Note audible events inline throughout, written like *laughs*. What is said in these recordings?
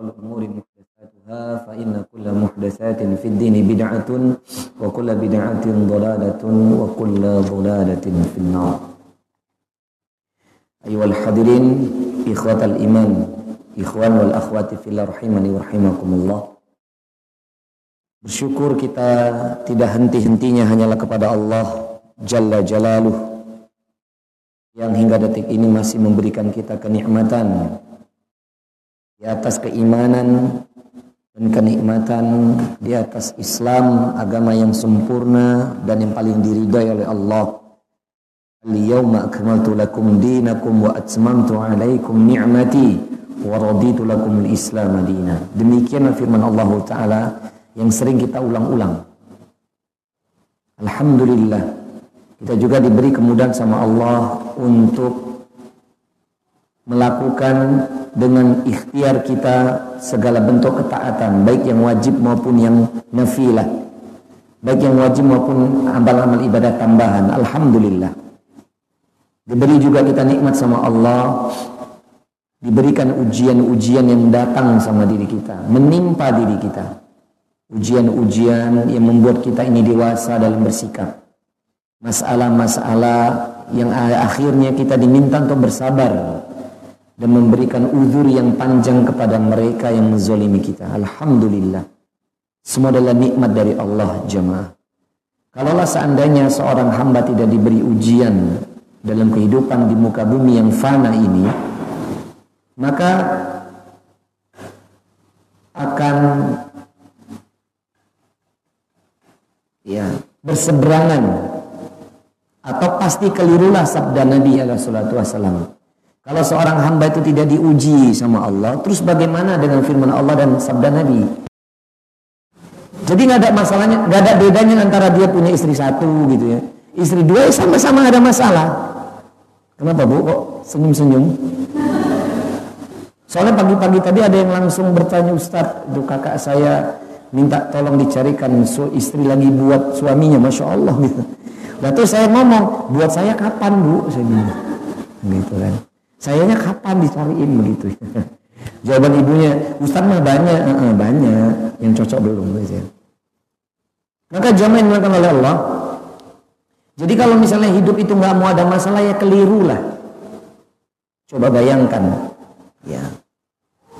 الأمور محدثاتها فإن كل محدثات في الدين بدعة وكل بدعة ضلالة وكل ضلالة في النار أيها الحاضرين إخوة الإيمان إخوان والأخوات في الله رحمني ورحمكم الله Bersyukur kita tidak henti-hentinya hanyalah kepada Allah Jalla Jalaluh yang hingga detik ini masih memberikan kita kenikmatan di atas keimanan dan kenikmatan di atas Islam agama yang sempurna dan yang paling diridai oleh Allah Al-yawma akmaltu lakum dinakum wa atmamtu alaikum ni'mati wa raditu lakum al-islam madina demikian firman Allah Ta'ala yang sering kita ulang-ulang. Alhamdulillah, kita juga diberi kemudahan sama Allah untuk melakukan dengan ikhtiar kita segala bentuk ketaatan, baik yang wajib maupun yang nafilah. Baik yang wajib maupun amal-amal ibadah tambahan. Alhamdulillah. Diberi juga kita nikmat sama Allah diberikan ujian-ujian yang datang sama diri kita, menimpa diri kita ujian-ujian yang membuat kita ini dewasa dalam bersikap. Masalah-masalah yang akhirnya kita diminta untuk bersabar dan memberikan uzur yang panjang kepada mereka yang menzolimi kita. Alhamdulillah. Semua adalah nikmat dari Allah jemaah. Kalaulah seandainya seorang hamba tidak diberi ujian dalam kehidupan di muka bumi yang fana ini, maka akan ya berseberangan atau pasti kelirulah sabda Nabi alaihi wasallam. Kalau seorang hamba itu tidak diuji sama Allah, terus bagaimana dengan firman Allah dan sabda Nabi? Jadi nggak ada masalahnya, nggak ada bedanya antara dia punya istri satu gitu ya, istri dua ya sama-sama ada masalah. Kenapa bu kok senyum-senyum? Soalnya pagi-pagi tadi ada yang langsung bertanya Ustadz, itu kakak saya minta tolong dicarikan su istri lagi buat suaminya masya Allah gitu lalu saya ngomong buat saya kapan bu saya bilang gitu kan sayanya kapan dicariin begitu *laughs* jawaban ibunya Ustaz mah banyak uh, banyak yang cocok belum gitu. maka jamaah yang oleh Allah jadi kalau misalnya hidup itu nggak mau ada masalah ya keliru lah coba bayangkan ya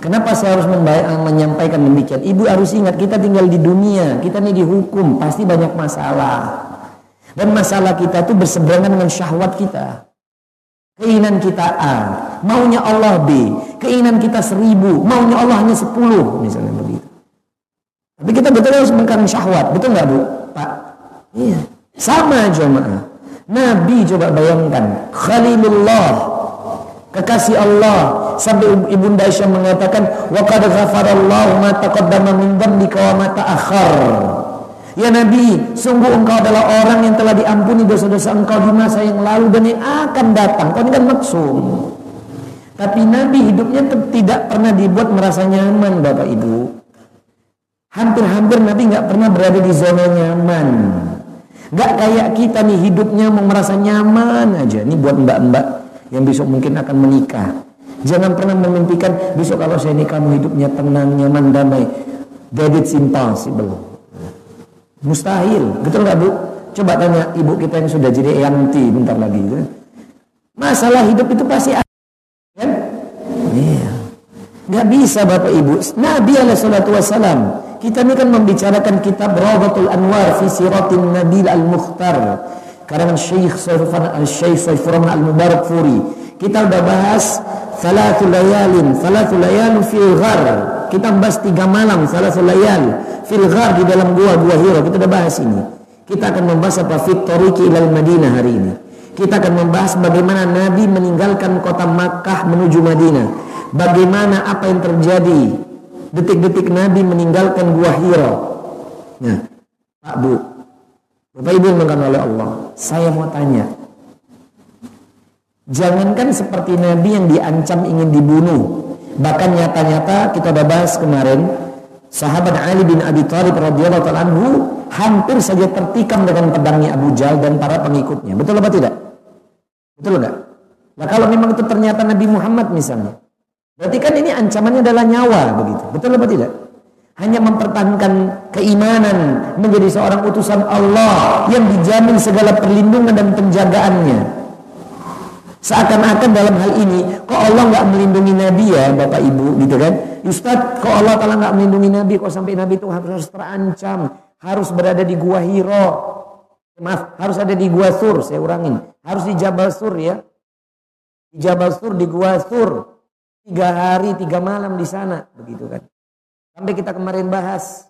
Kenapa saya harus menyampaikan demikian? Ibu harus ingat kita tinggal di dunia, kita ini dihukum, pasti banyak masalah. Dan masalah kita itu berseberangan dengan syahwat kita. Keinginan kita A, maunya Allah B. Keinginan kita seribu, maunya Allah hanya sepuluh, misalnya begitu. Tapi kita betul harus mengkaring syahwat, betul nggak bu? Pak? Iya. Sama jemaah. Nabi coba bayangkan, Khalilullah kekasih Allah sampai ibunda Aisyah mengatakan wa qad ghafarallahu ma taqaddama min dzambika wa ma ta'akhkhar Ya Nabi, sungguh engkau adalah orang yang telah diampuni dosa-dosa engkau di masa yang lalu dan yang akan datang. Kau ini kan maksum. Tapi Nabi hidupnya tidak pernah dibuat merasa nyaman Bapak Ibu. Hampir-hampir Nabi nggak pernah berada di zona nyaman. Gak kayak kita nih hidupnya mau merasa nyaman aja. Ini buat mbak-mbak yang besok mungkin akan menikah. Jangan pernah memimpikan besok kalau saya nikah kamu hidupnya tenang, nyaman, damai. That it's impossible. Mustahil. Betul nggak Bu? Coba tanya ibu kita yang sudah jadi yanti bentar lagi. Gitu. Masalah hidup itu pasti ada. Kan? Iya. Gak bisa Bapak Ibu. Nabi alaihi wassalam. Kita ini kan membicarakan kitab Rawdatul Anwar fi Siratin Nabil Al-Mukhtar karangan Syekh Saifan Syekh Saifurrahman Al-Mubarak Furi. Kita udah bahas salatul layalin, salatul layal fil ghar. Kita bahas tiga malam salatul layal fil ghar di dalam gua-gua Hira. Kita udah bahas ini. Kita akan membahas apa fit tariqi ilal Madinah hari ini. Kita akan membahas bagaimana Nabi meninggalkan kota Makkah menuju Madinah. Bagaimana apa yang terjadi detik-detik Nabi meninggalkan gua Hira. Nah, Pak Bu, Bapak Ibu yang oleh Allah, saya mau tanya. Jangankan seperti Nabi yang diancam ingin dibunuh. Bahkan nyata-nyata kita udah bahas kemarin, sahabat Ali bin Abi Thalib radhiyallahu taala anhu hampir saja tertikam dengan pedangnya Abu Jahal dan para pengikutnya. Betul apa tidak? Betul enggak? Nah kalau memang itu ternyata Nabi Muhammad misalnya, Berarti kan ini ancamannya adalah nyawa begitu. Betul apa tidak? Hanya mempertahankan keimanan menjadi seorang utusan Allah yang dijamin segala perlindungan dan penjagaannya. Seakan-akan dalam hal ini, kok Allah nggak melindungi Nabi ya, Bapak Ibu, gitu kan? Ustaz, kok Allah Taala nggak melindungi Nabi? Kok sampai Nabi itu harus, terancam, harus berada di gua Hiro, maaf, harus ada di gua Sur, saya urangin, harus di Jabal Sur ya, di Jabal Sur, di gua Sur, tiga hari, tiga malam di sana, begitu kan? Sampai kita kemarin bahas,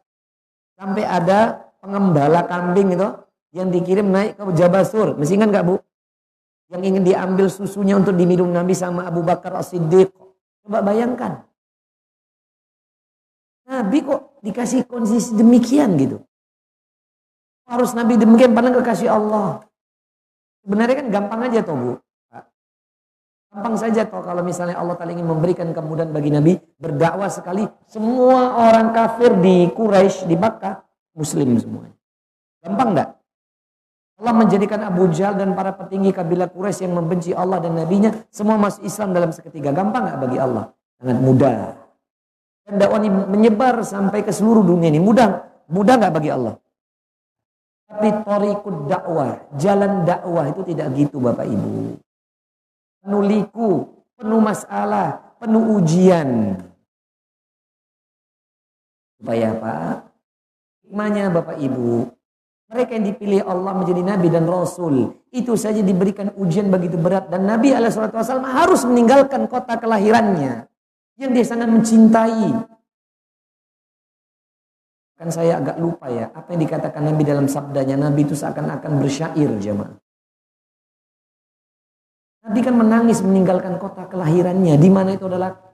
sampai ada pengembala kambing itu yang dikirim naik ke Jabal Sur, mesti kan nggak bu? Yang ingin diambil susunya untuk diminum Nabi sama Abu Bakar As-Siddiq. Coba bayangkan. Nabi kok dikasih kondisi demikian gitu. Harus Nabi demikian padahal kekasih Allah. Sebenarnya kan gampang aja toh Bu. Gampang saja toh kalau misalnya Allah Ta'ala ingin memberikan kemudahan bagi Nabi berdakwah sekali. Semua orang kafir di Quraisy, di Makkah, muslim semuanya. Gampang enggak? Allah menjadikan Abu Jahal dan para petinggi kabilah Quraisy yang membenci Allah dan Nabi-Nya semua masuk Islam dalam seketika. Gampang nggak bagi Allah? Sangat mudah. Dan dakwah ini menyebar sampai ke seluruh dunia ini. Mudah, mudah nggak bagi Allah? Tapi torikut dakwah, jalan dakwah itu tidak gitu Bapak Ibu. Penuh liku, penuh masalah, penuh ujian. Supaya apa? Hikmahnya Bapak Ibu, mereka yang dipilih Allah menjadi Nabi dan Rasul. Itu saja diberikan ujian begitu berat. Dan Nabi SAW harus meninggalkan kota kelahirannya. Yang dia sangat mencintai. Kan saya agak lupa ya. Apa yang dikatakan Nabi dalam sabdanya. Nabi itu seakan-akan bersyair jemaah. Nabi kan menangis meninggalkan kota kelahirannya. Di mana itu adalah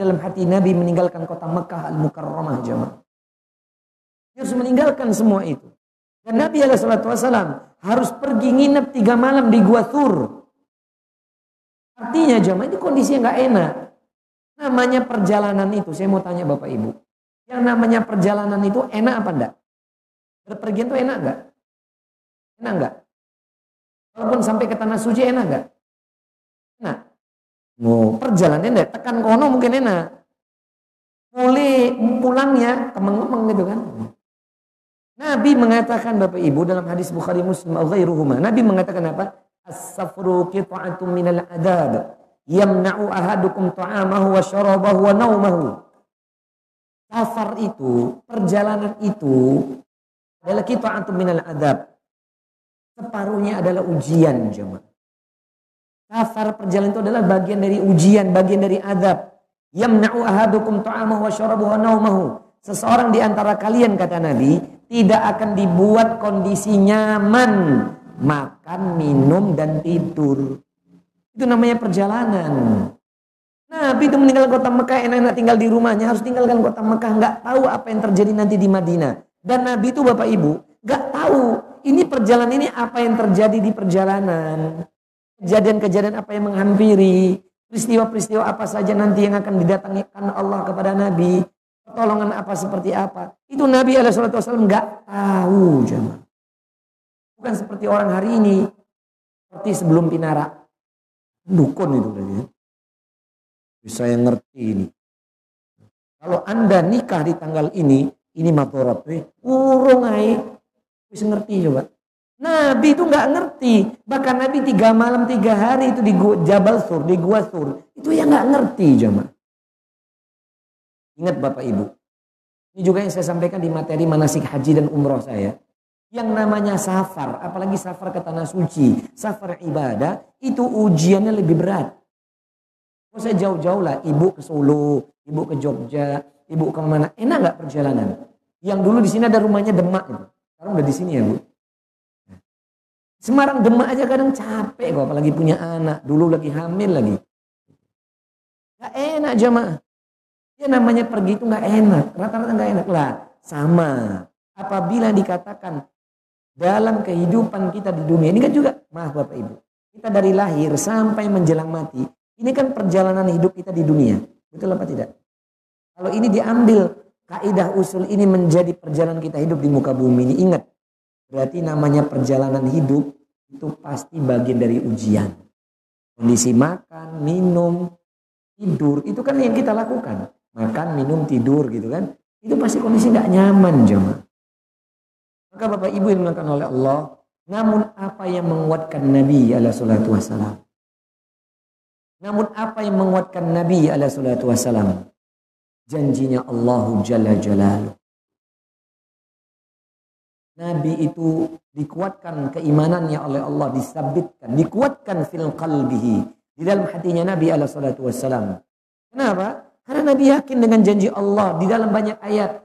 dalam hati Nabi meninggalkan kota Mekah Al-Mukarramah jemaah. Dia harus meninggalkan semua itu. Dan Nabi SAW harus pergi nginep tiga malam di Gua Thur. Artinya jemaah ini kondisinya nggak enak. Namanya perjalanan itu, saya mau tanya Bapak Ibu. Yang namanya perjalanan itu enak apa enggak? Berpergian itu enak enggak? Enak enggak? Walaupun sampai ke tanah suci enak enggak? Oh, perjalanan deh, tekan kono mungkin enak. Mulai pulangnya kemeng-kemeng gitu kan. Nabi mengatakan Bapak Ibu dalam hadis Bukhari Muslim ghairuhuma. Nabi mengatakan apa? As-safru qita'atun minal adab. Yamna'u ahadukum ta'amahu wa syarabahu wa naumahu. Safar itu, perjalanan itu adalah qita'atun minal adab. Separuhnya adalah ujian jemaah. Safar perjalanan itu adalah bagian dari ujian, bagian dari adab. Yamna'u ahadukum ta'amahu wa syarabuhu wa naumahu. Seseorang di antara kalian kata Nabi tidak akan dibuat kondisi nyaman makan, minum dan tidur. Itu namanya perjalanan. Nabi itu meninggalkan kota Mekah enak-enak tinggal di rumahnya harus tinggalkan kota Mekah nggak tahu apa yang terjadi nanti di Madinah. Dan Nabi itu Bapak Ibu nggak tahu ini perjalanan ini apa yang terjadi di perjalanan kejadian-kejadian apa yang menghampiri, peristiwa-peristiwa apa saja nanti yang akan didatangkan Allah kepada Nabi, pertolongan apa seperti apa. Itu Nabi SAW nggak tahu jemaah. Bukan seperti orang hari ini, seperti sebelum Pinara. Dukun itu tadi. Bisa yang ngerti ini. Kalau anda nikah di tanggal ini, ini matorat. Urung ay. Bisa ngerti coba. Nabi itu nggak ngerti. Bahkan Nabi tiga malam tiga hari itu di Jabal Sur, di Gua Sur. Itu yang nggak ngerti jemaah. Ingat Bapak Ibu. Ini juga yang saya sampaikan di materi manasik haji dan umroh saya. Yang namanya safar, apalagi safar ke tanah suci, safar ibadah, itu ujiannya lebih berat. Kalau saya jauh-jauh lah, ibu ke Solo, ibu ke Jogja, ibu ke mana, enak nggak perjalanan? Yang dulu di sini ada rumahnya Demak itu. Sekarang udah di sini ya bu. Semarang Demak aja kadang capek kok apalagi punya anak. Dulu lagi hamil lagi. Gak enak jemaah. Ya namanya pergi itu gak enak. Rata-rata gak enak lah. Sama. Apabila dikatakan dalam kehidupan kita di dunia. Ini kan juga, maaf Bapak Ibu. Kita dari lahir sampai menjelang mati. Ini kan perjalanan hidup kita di dunia. Betul apa tidak? Kalau ini diambil kaidah usul ini menjadi perjalanan kita hidup di muka bumi ini ingat berarti namanya perjalanan hidup itu pasti bagian dari ujian. Kondisi makan, minum, tidur itu kan yang kita lakukan. Makan, minum, tidur gitu kan. Itu pasti kondisi tidak nyaman jemaah. Maka Bapak Ibu yang dimuliakan oleh Allah, namun apa yang menguatkan Nabi alaihi salatu wasalam? Namun apa yang menguatkan Nabi alaihi salatu wasalam? Janjinya Allahu Jalla Jalaluh. Nabi itu dikuatkan keimanannya oleh Allah, disabitkan, dikuatkan fil qalbihi. Di dalam hatinya Nabi alaihi salatu wasalam. Kenapa? Karena Nabi yakin dengan janji Allah di dalam banyak ayat.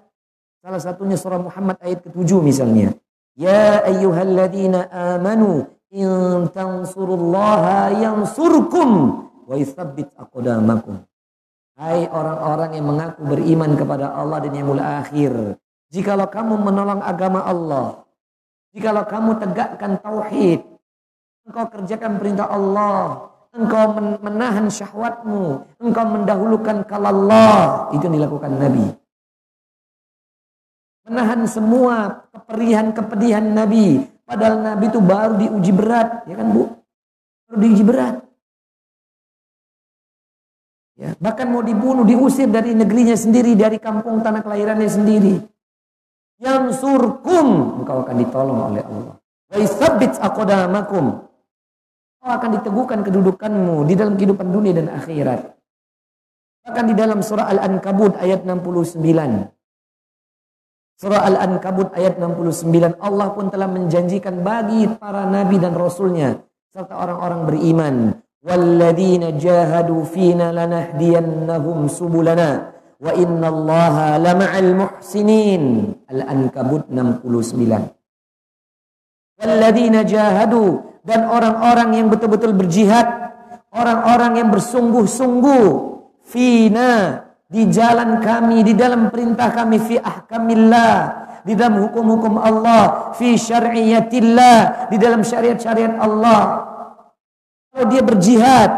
Salah satunya surah Muhammad ayat ke-7 misalnya. Ya ayyuhalladzina amanu in tansurullaha yansurkum wa yuthabbit aqdamakum. Hai orang-orang yang mengaku beriman kepada Allah dan yang mulia akhir. Jikalau kamu menolong agama Allah, jikalau kamu tegakkan tauhid, engkau kerjakan perintah Allah, engkau menahan syahwatmu, engkau mendahulukan kalallah, itu yang dilakukan Nabi menahan semua keperihan kepedihan Nabi. Padahal Nabi itu baru diuji berat, ya kan Bu? Baru diuji berat. Ya, bahkan mau dibunuh, diusir dari negerinya sendiri, dari kampung tanah kelahirannya sendiri. Yang surkum, engkau akan ditolong oleh Allah. Wa isabbit aqdamakum. Kau akan diteguhkan kedudukanmu di dalam kehidupan dunia dan akhirat. Bahkan di dalam surah Al-Ankabut ayat 69. Surah Al-Ankabut ayat 69 Allah pun telah menjanjikan bagi para nabi dan rasulnya serta orang-orang beriman walladzina jahadu fina lanahdiyannahum subulana wa innallaha lama'al muhsinin. Al-Ankabut 69 walladzina jahadu. Dan orang-orang yang betul-betul berjihad. Orang-orang yang bersungguh-sungguh. Fina. Di jalan kami, di dalam perintah kami. Fi ahkamillah, di dalam hukum-hukum Allah, fi syar'iyatillah, di dalam syariat-syariat Allah. Kalau dia berjihad,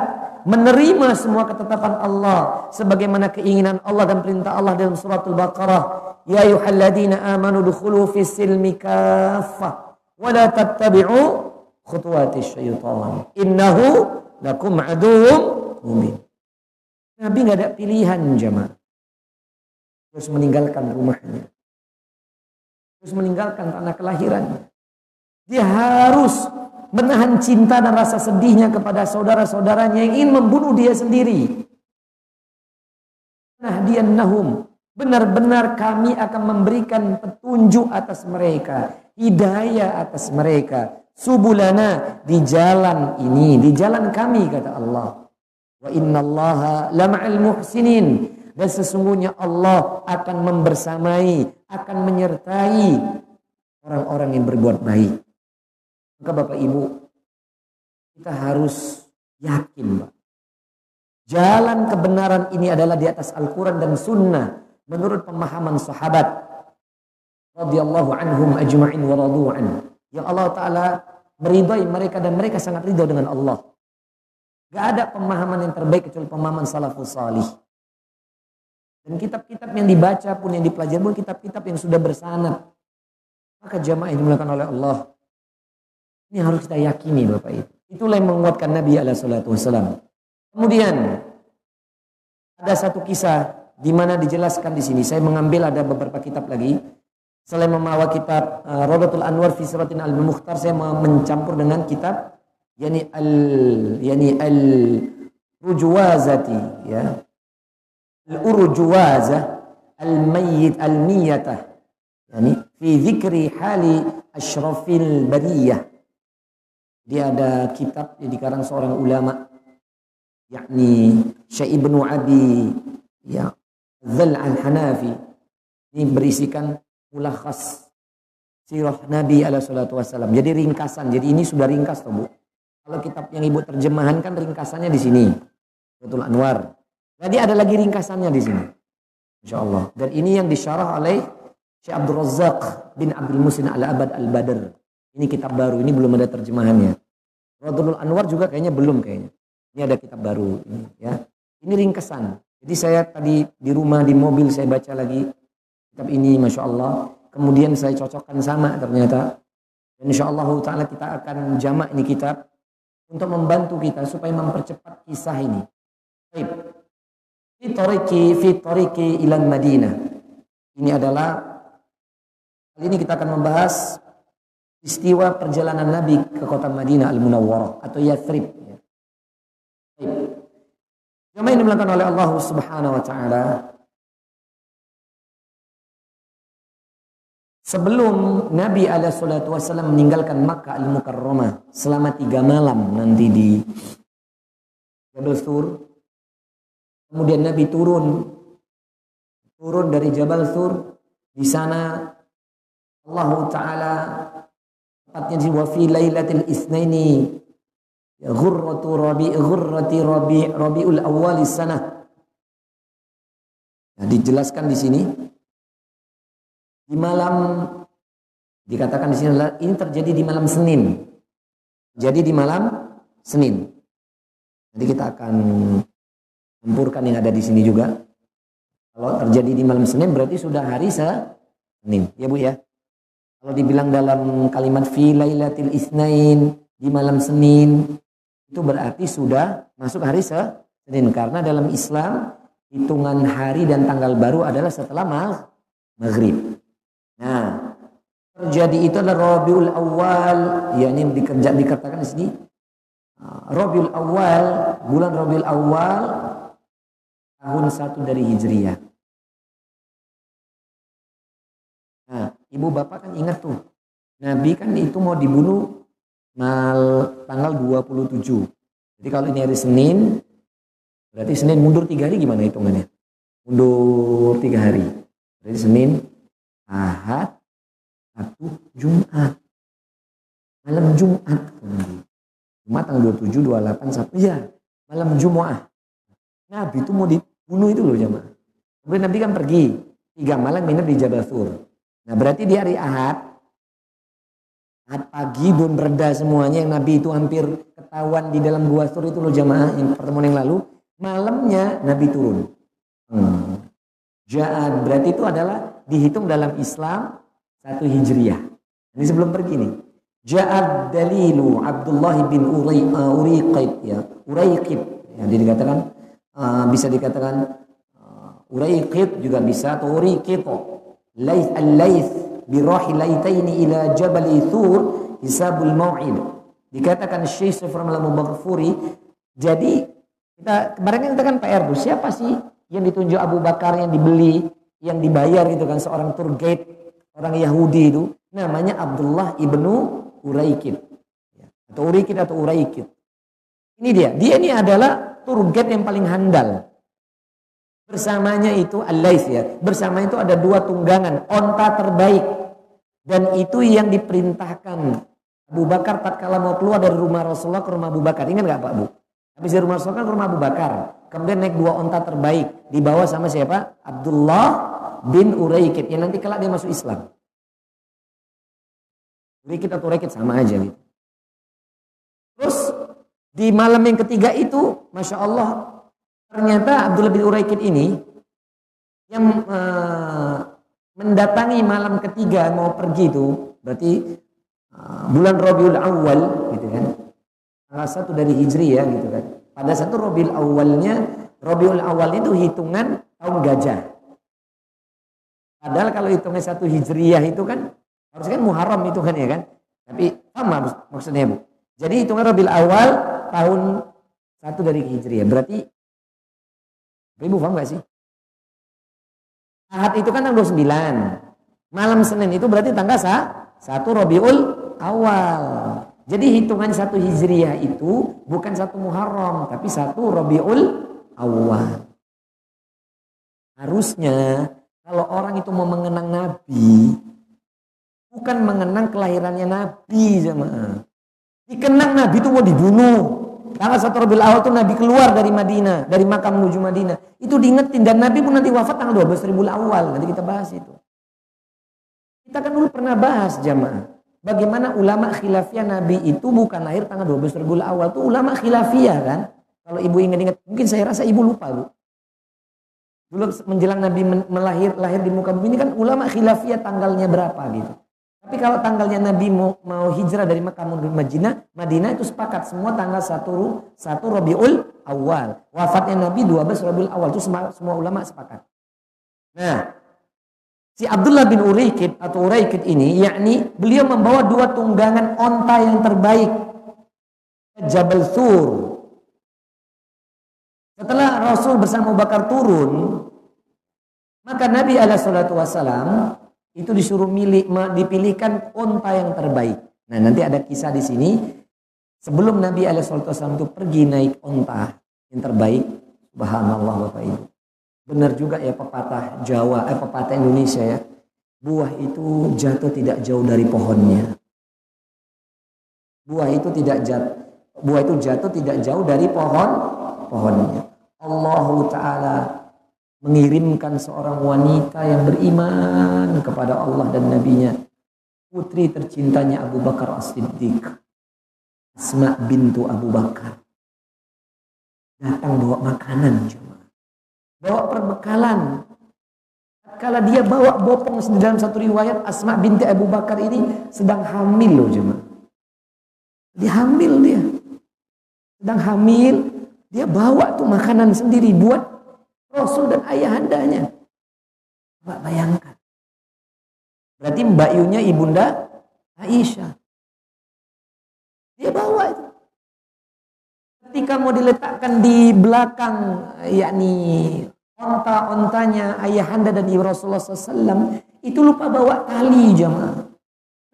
menerima semua ketetapan Allah sebagaimana keinginan Allah dan perintah Allah dalam suratul Baqarah, ya ayyuhalladzina amanu dukhulu fis silmi kaffah wa la tattabi'u khutuwati syaitan. Innahu lakum aduwwum mubin. Nabi nggak ada pilihan jemaah. Terus meninggalkan rumahnya. Terus meninggalkan tanah kelahirannya. Dia harus menahan cinta dan rasa sedihnya kepada saudara-saudaranya yang ingin membunuh dia sendiri. Nah dia nahum. Benar-benar kami akan memberikan petunjuk atas mereka. Hidayah atas mereka. Subulana di jalan ini. Di jalan kami kata Allah. Wa innallaha lama'al muhsinin. Dan sesungguhnya Allah akan membersamai, akan menyertai orang-orang yang berbuat baik. Maka Bapak Ibu, kita harus yakin, Pak. Jalan kebenaran ini adalah di atas Al-Quran dan Sunnah menurut pemahaman sahabat radhiyallahu anhum ajma'in wa radu'an. Yang Allah Ta'ala meridai mereka dan mereka sangat ridho dengan Allah. Gak ada pemahaman yang terbaik kecuali pemahaman salafus salih. Dan kitab-kitab yang dibaca pun yang dipelajari pun kitab-kitab yang sudah bersanad. Maka jamaah yang dimulakan oleh Allah. Ini harus kita yakini Bapak Ibu. Itulah yang menguatkan Nabi SAW. Kemudian ada satu kisah di mana dijelaskan di sini. Saya mengambil ada beberapa kitab lagi. Selain membawa kitab uh, Rodatul Anwar fi Al-Mukhtar, saya mencampur dengan kitab yani al yani al rujwazati ya al urjuwazah al mayyit al miyatah yani fi dzikri hali asyrafil bariyah dia ada kitab yang dikarang seorang ulama yakni Syekh Ibnu Abi ya Zal al-Hanafi ini berisikan mulakhas sirah Nabi alaihi salatu wasallam. Jadi ringkasan. Jadi ini sudah ringkas toh, Bu. Kalau kitab yang ibu terjemahan kan ringkasannya di sini. Betul Anwar. Jadi ada lagi ringkasannya di sini. Insya Allah. Dan ini yang disyarah oleh Syekh Abdul Razak bin Abdul Musin al-Abad al-Badr. Ini kitab baru, ini belum ada terjemahannya. Radul Anwar juga kayaknya belum kayaknya. Ini ada kitab baru ini ya. Ini ringkasan. Jadi saya tadi di rumah di mobil saya baca lagi kitab ini, masya Allah. Kemudian saya cocokkan sama ternyata. Dan insya Allah Taala kita akan jamak ini kitab untuk membantu kita supaya mempercepat kisah ini. Baik. Fitoriki, fitoriki ilan Madinah. Ini adalah kali ini kita akan membahas istiwa perjalanan Nabi ke kota Madinah Al Munawwarah atau Yathrib. Baik. Yang ini dilakukan oleh Allah Subhanahu wa taala Sebelum Nabi SAW meninggalkan Makkah al-Mukarramah selama tiga malam nanti di Jabal Sur. Kemudian Nabi turun turun dari Jabal Sur. Di sana Allah Taala tepatnya di wafi lailatul isnaini ya ghurratu rabi ghurrati rabi rabiul awwal sanah. Nah, dijelaskan di sini di malam dikatakan di sini ini terjadi di malam Senin. Jadi di malam Senin. Nanti kita akan campurkan yang ada di sini juga. Kalau terjadi di malam Senin berarti sudah hari Senin. Ya Bu ya. Kalau dibilang dalam kalimat fi lailatil isnain di malam Senin itu berarti sudah masuk hari Senin karena dalam Islam hitungan hari dan tanggal baru adalah setelah maghrib. Nah, terjadi itu adalah Rabiul Awal, ya ini dikerja dikatakan di sini. Ah, Rabiul Awal, bulan Rabiul Awal tahun satu dari Hijriah. Ibu bapak kan ingat tuh, Nabi kan itu mau dibunuh mal tanggal 27. Jadi kalau ini hari Senin, berarti Senin mundur tiga hari gimana hitungannya? Mundur tiga hari. Berarti Senin, Ahad, Sabtu, Jumat. Malam Jumat. Jumat tanggal 27, 28, Sabtu. Ya, malam Jumat. Nabi itu mau dibunuh itu loh jemaah. Kemudian Nabi kan pergi. Tiga malam nginep di Jabal Sur. Nah berarti di hari Ahad, Ahad pagi belum reda semuanya yang Nabi itu hampir ketahuan di dalam gua sur itu loh jamaah yang pertemuan yang lalu. Malamnya Nabi turun. Hmm. Berarti itu adalah dihitung dalam Islam satu hijriyah. Ini sebelum pergi nih. Ja'ad dalilu Abdullah bin Uray, uh, Uriqid ya. Uraiqid ya, dikatakan uh, bisa dikatakan uh, Uraiqid juga bisa atau Uriqid. Laith al-laith bi rahilaitaini ila Jabal Thur hisabul mau'id. Dikatakan Syekh Sufran al-Mubaghfuri jadi kita kemarin kan kita kan PR bu siapa sih yang ditunjuk Abu Bakar yang dibeli, yang dibayar gitu kan seorang tour guide orang Yahudi itu namanya Abdullah ibnu Uraikid ya, atau Uraikid atau Uraikid. Ini dia, dia ini adalah tour guide yang paling handal. Bersamanya itu al ya. Bersama itu ada dua tunggangan, onta terbaik. Dan itu yang diperintahkan Abu Bakar tatkala mau keluar dari rumah Rasulullah ke rumah Abu Bakar. Ingat nggak Pak Bu? Habis dari rumah Rasulullah ke rumah Abu Bakar. Kemudian naik dua onta terbaik. Dibawa sama siapa? Abdullah bin Uraikid. Yang nanti kelak dia masuk Islam. Uraikid atau Uraikid sama aja gitu. Terus di malam yang ketiga itu, Masya Allah, ternyata Abdullah bin Uraikid ini yang uh, mendatangi malam ketiga mau pergi itu, berarti uh, bulan Rabiul Awal gitu kan. Salah satu dari Hijri ya gitu kan. Pada satu Robiul awalnya, Robiul awal itu hitungan tahun gajah. Padahal kalau hitungnya satu hijriyah itu kan harusnya kan Muharram itu kan ya kan. Tapi sama maksudnya Bu. Jadi hitungan Robiul awal tahun satu dari hijriyah. Berarti Ibu paham gak sih? Ahad itu kan tanggal 29. Malam Senin itu berarti tanggal satu Robiul awal. Jadi hitungan satu Hijriyah itu bukan satu Muharram, tapi satu Rabiul Awal. Harusnya kalau orang itu mau mengenang Nabi, bukan mengenang kelahirannya Nabi, jemaah. Dikenang Nabi itu mau dibunuh. Tanggal satu Rabiul Awal itu Nabi keluar dari Madinah, dari makam menuju Madinah. Itu diingetin dan Nabi pun nanti wafat tanggal 12 Rabiul Awal. Nanti kita bahas itu. Kita kan dulu pernah bahas jamaah. Bagaimana ulama khilafiyah Nabi itu bukan lahir tanggal 12 Rabiul Awal. Itu ulama khilafiyah kan. Kalau ibu ingat-ingat, mungkin saya rasa ibu lupa bu. Dulu menjelang Nabi melahir lahir di muka bumi ini kan ulama khilafiyah tanggalnya berapa gitu. Tapi kalau tanggalnya Nabi mau, mau hijrah dari Mekah menuju Madinah, Madinah itu sepakat semua tanggal 1 1 Rabiul Awal. Wafatnya Nabi 12 Rabiul Awal itu semua, semua ulama sepakat. Nah, si Abdullah bin Uraikid atau Uraikid ini yakni beliau membawa dua tunggangan onta yang terbaik. Jabal Thur. Setelah Rasul bersama Bakar turun, maka Nabi alaihi salatu wasalam itu disuruh milih dipilihkan onta yang terbaik. Nah, nanti ada kisah di sini sebelum Nabi Alaihissalam itu pergi naik onta yang terbaik, subhanallah Bapak Ibu. Benar juga ya pepatah Jawa, eh pepatah Indonesia ya. Buah itu jatuh tidak jauh dari pohonnya. Buah itu tidak jatuh, buah itu jatuh tidak jauh dari pohon pohonnya. Allah taala mengirimkan seorang wanita yang beriman kepada Allah dan Nabi-Nya. Putri tercintanya Abu Bakar As-Siddiq. Asma bintu Abu Bakar. Datang bawa makanan cuma. Bawa perbekalan. Kalau dia bawa bopong di dalam satu riwayat Asma binti Abu Bakar ini sedang hamil loh cuma. Dia hamil dia. Sedang hamil, dia bawa tuh makanan sendiri buat Rasul dan ayahandanya. Mbak bayangkan. Berarti Mbak Yunya ibunda Aisyah. Dia bawa itu. Ketika mau diletakkan di belakang yakni onta-ontanya ayahanda dan ibu Rasulullah SAW itu lupa bawa tali jamaah.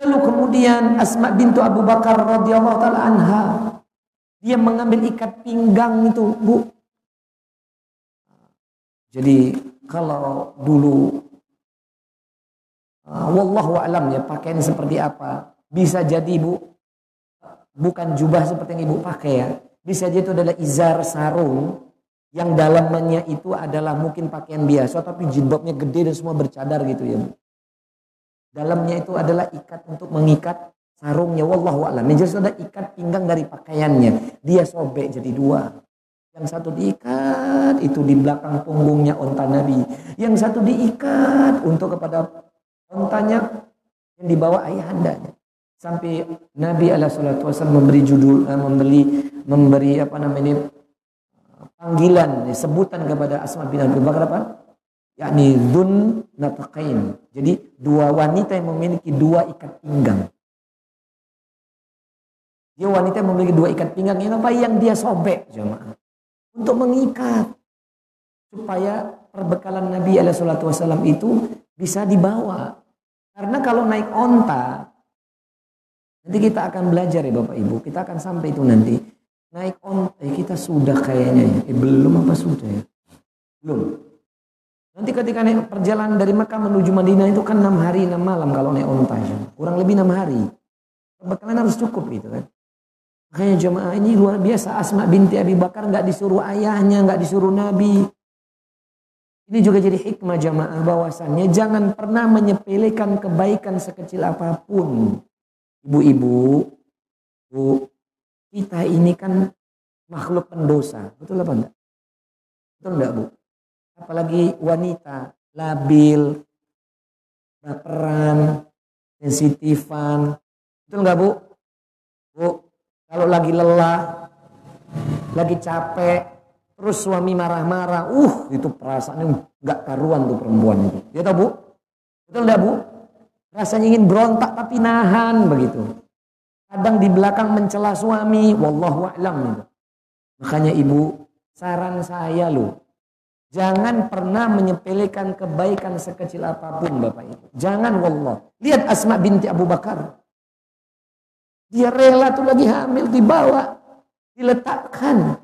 Lalu kemudian Asma bintu Abu Bakar radhiyallahu taala anha dia mengambil ikat pinggang itu, Bu. Jadi kalau dulu uh, wallahu alam ya pakaian seperti apa? Bisa jadi ibu bukan jubah seperti yang ibu pakai ya. Bisa jadi itu adalah izar sarung yang dalamnya itu adalah mungkin pakaian biasa tapi jilbabnya gede dan semua bercadar gitu ya dalamnya itu adalah ikat untuk mengikat sarungnya wallahu alam. Yang jelas ada ikat pinggang dari pakaiannya. Dia sobek jadi dua yang satu diikat itu di belakang punggungnya onta Nabi. Yang satu diikat untuk kepada ontanya yang dibawa ayahandanya. Sampai Nabi SAW memberi judul, eh, memberi memberi apa namanya panggilan, sebutan kepada Asma bin Abi Bakar apa? yakni dun nataqain. Jadi dua wanita yang memiliki dua ikat pinggang. Dia wanita yang memiliki dua ikat pinggang yang apa? Yang dia sobek jemaah untuk mengikat supaya perbekalan Nabi Wasallam itu bisa dibawa. Karena kalau naik onta, nanti kita akan belajar ya Bapak Ibu, kita akan sampai itu nanti. Naik onta, eh, kita sudah kayaknya ya, eh, belum apa sudah ya? Belum. Nanti ketika naik perjalanan dari Mekah menuju Madinah itu kan enam hari enam malam kalau naik onta, ya. kurang lebih enam hari. Perbekalan harus cukup itu kan. Makanya jemaah ini luar biasa. Asma binti Abi Bakar nggak disuruh ayahnya, nggak disuruh Nabi. Ini juga jadi hikmah jemaah bahwasannya jangan pernah menyepelekan kebaikan sekecil apa pun. Ibu-ibu, bu, kita ini kan makhluk pendosa. Betul apa enggak? Betul enggak bu? Apalagi wanita, labil, baperan, sensitifan. Betul enggak bu? Bu, kalau lagi lelah, lagi capek, terus suami marah-marah, uh itu perasaannya nggak karuan tuh perempuan itu. Ya tahu bu? Betul nggak bu? Rasanya ingin berontak tapi nahan begitu. Kadang di belakang mencela suami, wallahu a'lam. Makanya ibu, saran saya loh, Jangan pernah menyepelekan kebaikan sekecil apa pun Bapak Ibu. Jangan wallah. Lihat Asma binti Abu Bakar. Dia rela tuh lagi hamil dibawa, diletakkan.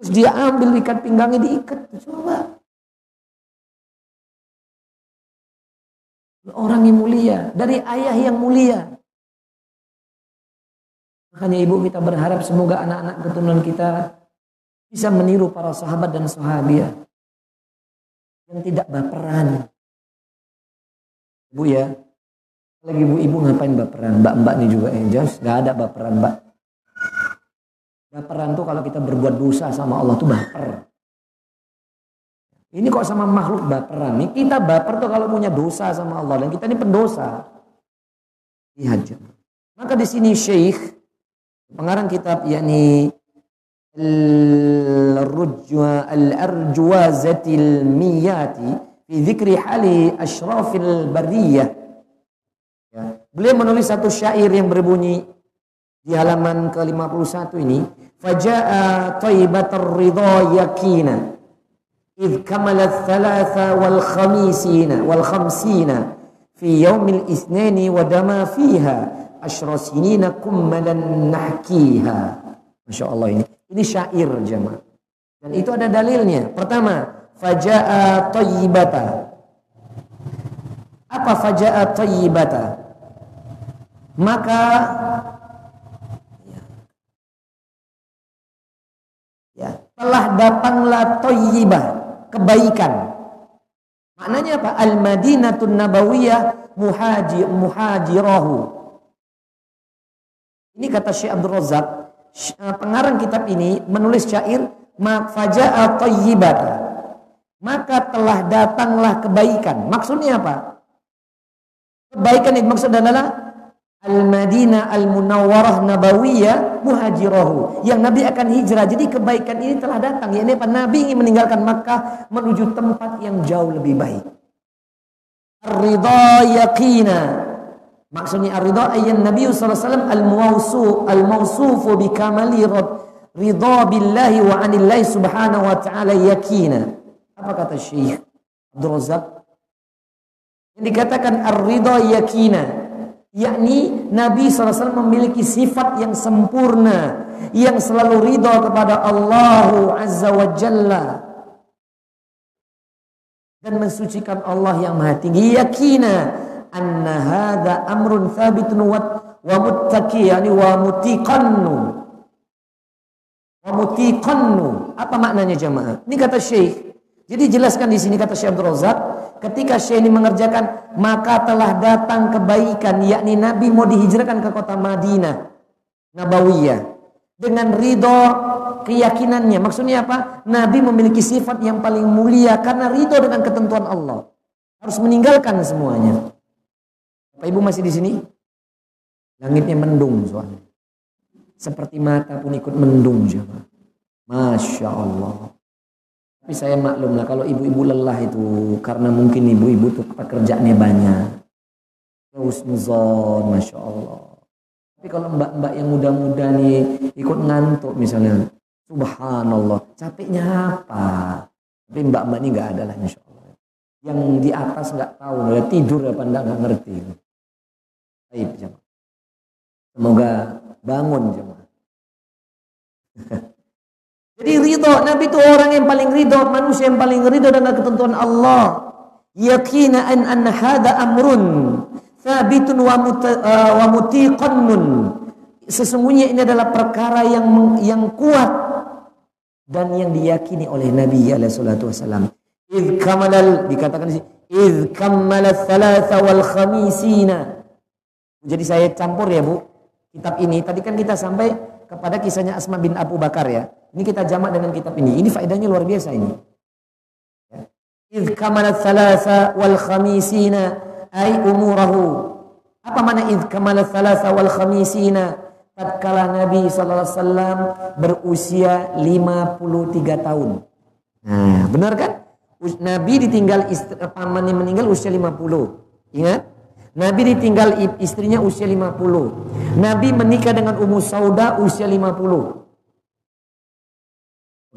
Terus dia ambil ikat pinggangnya diikat. Coba. Orang yang mulia, dari ayah yang mulia. Makanya ibu kita berharap semoga anak-anak keturunan kita bisa meniru para sahabat dan sahabiah yang tidak baperan. Ibu ya, lagi ibu-ibu ngapain baperan? Mbak-mbak nih juga yang jelas gak ada baperan mbak. Baperan tuh kalau kita berbuat dosa sama Allah tuh baper. Ini kok sama makhluk baperan. Nih kita baper tuh kalau punya dosa sama Allah dan kita ini pendosa. Lihat Maka di sini Syekh pengarang kitab yakni al-rujwa al-arjuwazatil miyati fi dzikri hali asyrafil bariyah. Beliau menulis satu syair yang berbunyi di halaman ke-51 ini, "Faja'a taibatar ridha yaqina idh kamala thalatha wal khamisina wal khamsina fi yaumil isnani wa dama fiha asyra sinina kummalan nahkiha." Masya Allah ini. Ini syair jemaah. Dan itu ada dalilnya. Pertama, faja'a tayyibata. Apa faja'a tayyibata? Maka ya, telah datanglah tayyibah kebaikan. Maknanya apa? Al-Madinatun Nabawiyah muhajir muhajirahu. Ini kata Syekh Abdul Razak, eh, pengarang kitab ini menulis syair faja'a tayyibata. Maka telah datanglah kebaikan. Maksudnya apa? Kebaikan itu maksud adalah Al-Madinah Al-Munawwarah Nabawiyah Muhajirahu. Yang Nabi akan hijrah. Jadi kebaikan ini telah datang. Ya apa? Nabi ingin meninggalkan Makkah Menuju tempat yang jauh lebih baik. Ar-Ridha Yaqina. Maksudnya Ar-Ridha ayat Nabi SAW Al-Mawsu Al-Mawsufu Bikamali Ridha billahi wa anillahi subhanahu wa ta'ala Yaqina. Apa kata Syekh Abdul Razak Yang dikatakan Ar-Ridha Yaqina yakni Nabi SAW memiliki sifat yang sempurna yang selalu ridho kepada Allah Azza wa Jalla. Dan mensucikan Allah yang maha tinggi. Yakina anna hadha amrun thabitun wa, muttaqi yani wa mutiqannu. Wa mutiqannu. Apa maknanya jemaah? Ini kata Syekh. Jadi jelaskan di sini kata Syekh Abdul Razak Ketika Syekh ini mengerjakan, maka telah datang kebaikan, yakni Nabi mau dihijrahkan ke kota Madinah, Nabawiyah. Dengan ridho keyakinannya. Maksudnya apa? Nabi memiliki sifat yang paling mulia karena ridho dengan ketentuan Allah. Harus meninggalkan semuanya. Bapak Ibu masih di sini? Langitnya mendung soalnya. Seperti mata pun ikut mendung. Masya Allah. Tapi saya maklum lah kalau ibu-ibu lelah itu karena mungkin ibu-ibu tuh pekerjaannya banyak. Husnuzon, Masya Allah. Tapi kalau mbak-mbak yang muda-muda nih ikut ngantuk misalnya. Subhanallah, capeknya apa? Tapi mbak-mbak ini nggak ada lah Insya Allah. Yang di atas nggak tahu, ya tidur apa enggak nggak ngerti. Baik, jemaah. Semoga bangun jemaah. *laughs* Jadi ridho, Nabi itu orang yang paling ridho, manusia yang paling ridho dengan ketentuan Allah. Yakina an an hada amrun thabitun wa, uh, wa mutiqannun. Sesungguhnya ini adalah perkara yang yang kuat dan yang diyakini oleh Nabi alaihi salatu wasallam. Id kamalal dikatakan di sini id kamala thalatha wal khamisina. Jadi saya campur ya Bu kitab ini. Tadi kan kita sampai kepada kisahnya Asma bin Abu Bakar ya. Ini kita jamak dengan kitab ini. Ini faedahnya luar biasa ini. Ya. Idh kamalat thalatha wal khamisina ay umurahu. Apa mana idh kamalat thalatha wal khamisina? Tatkala Nabi SAW berusia 53 tahun. Nah, benar kan? Nabi ditinggal istri, pamannya meninggal usia 50. Ingat? Nabi ditinggal istrinya usia 50. Nabi menikah dengan Ummu Sauda usia 50.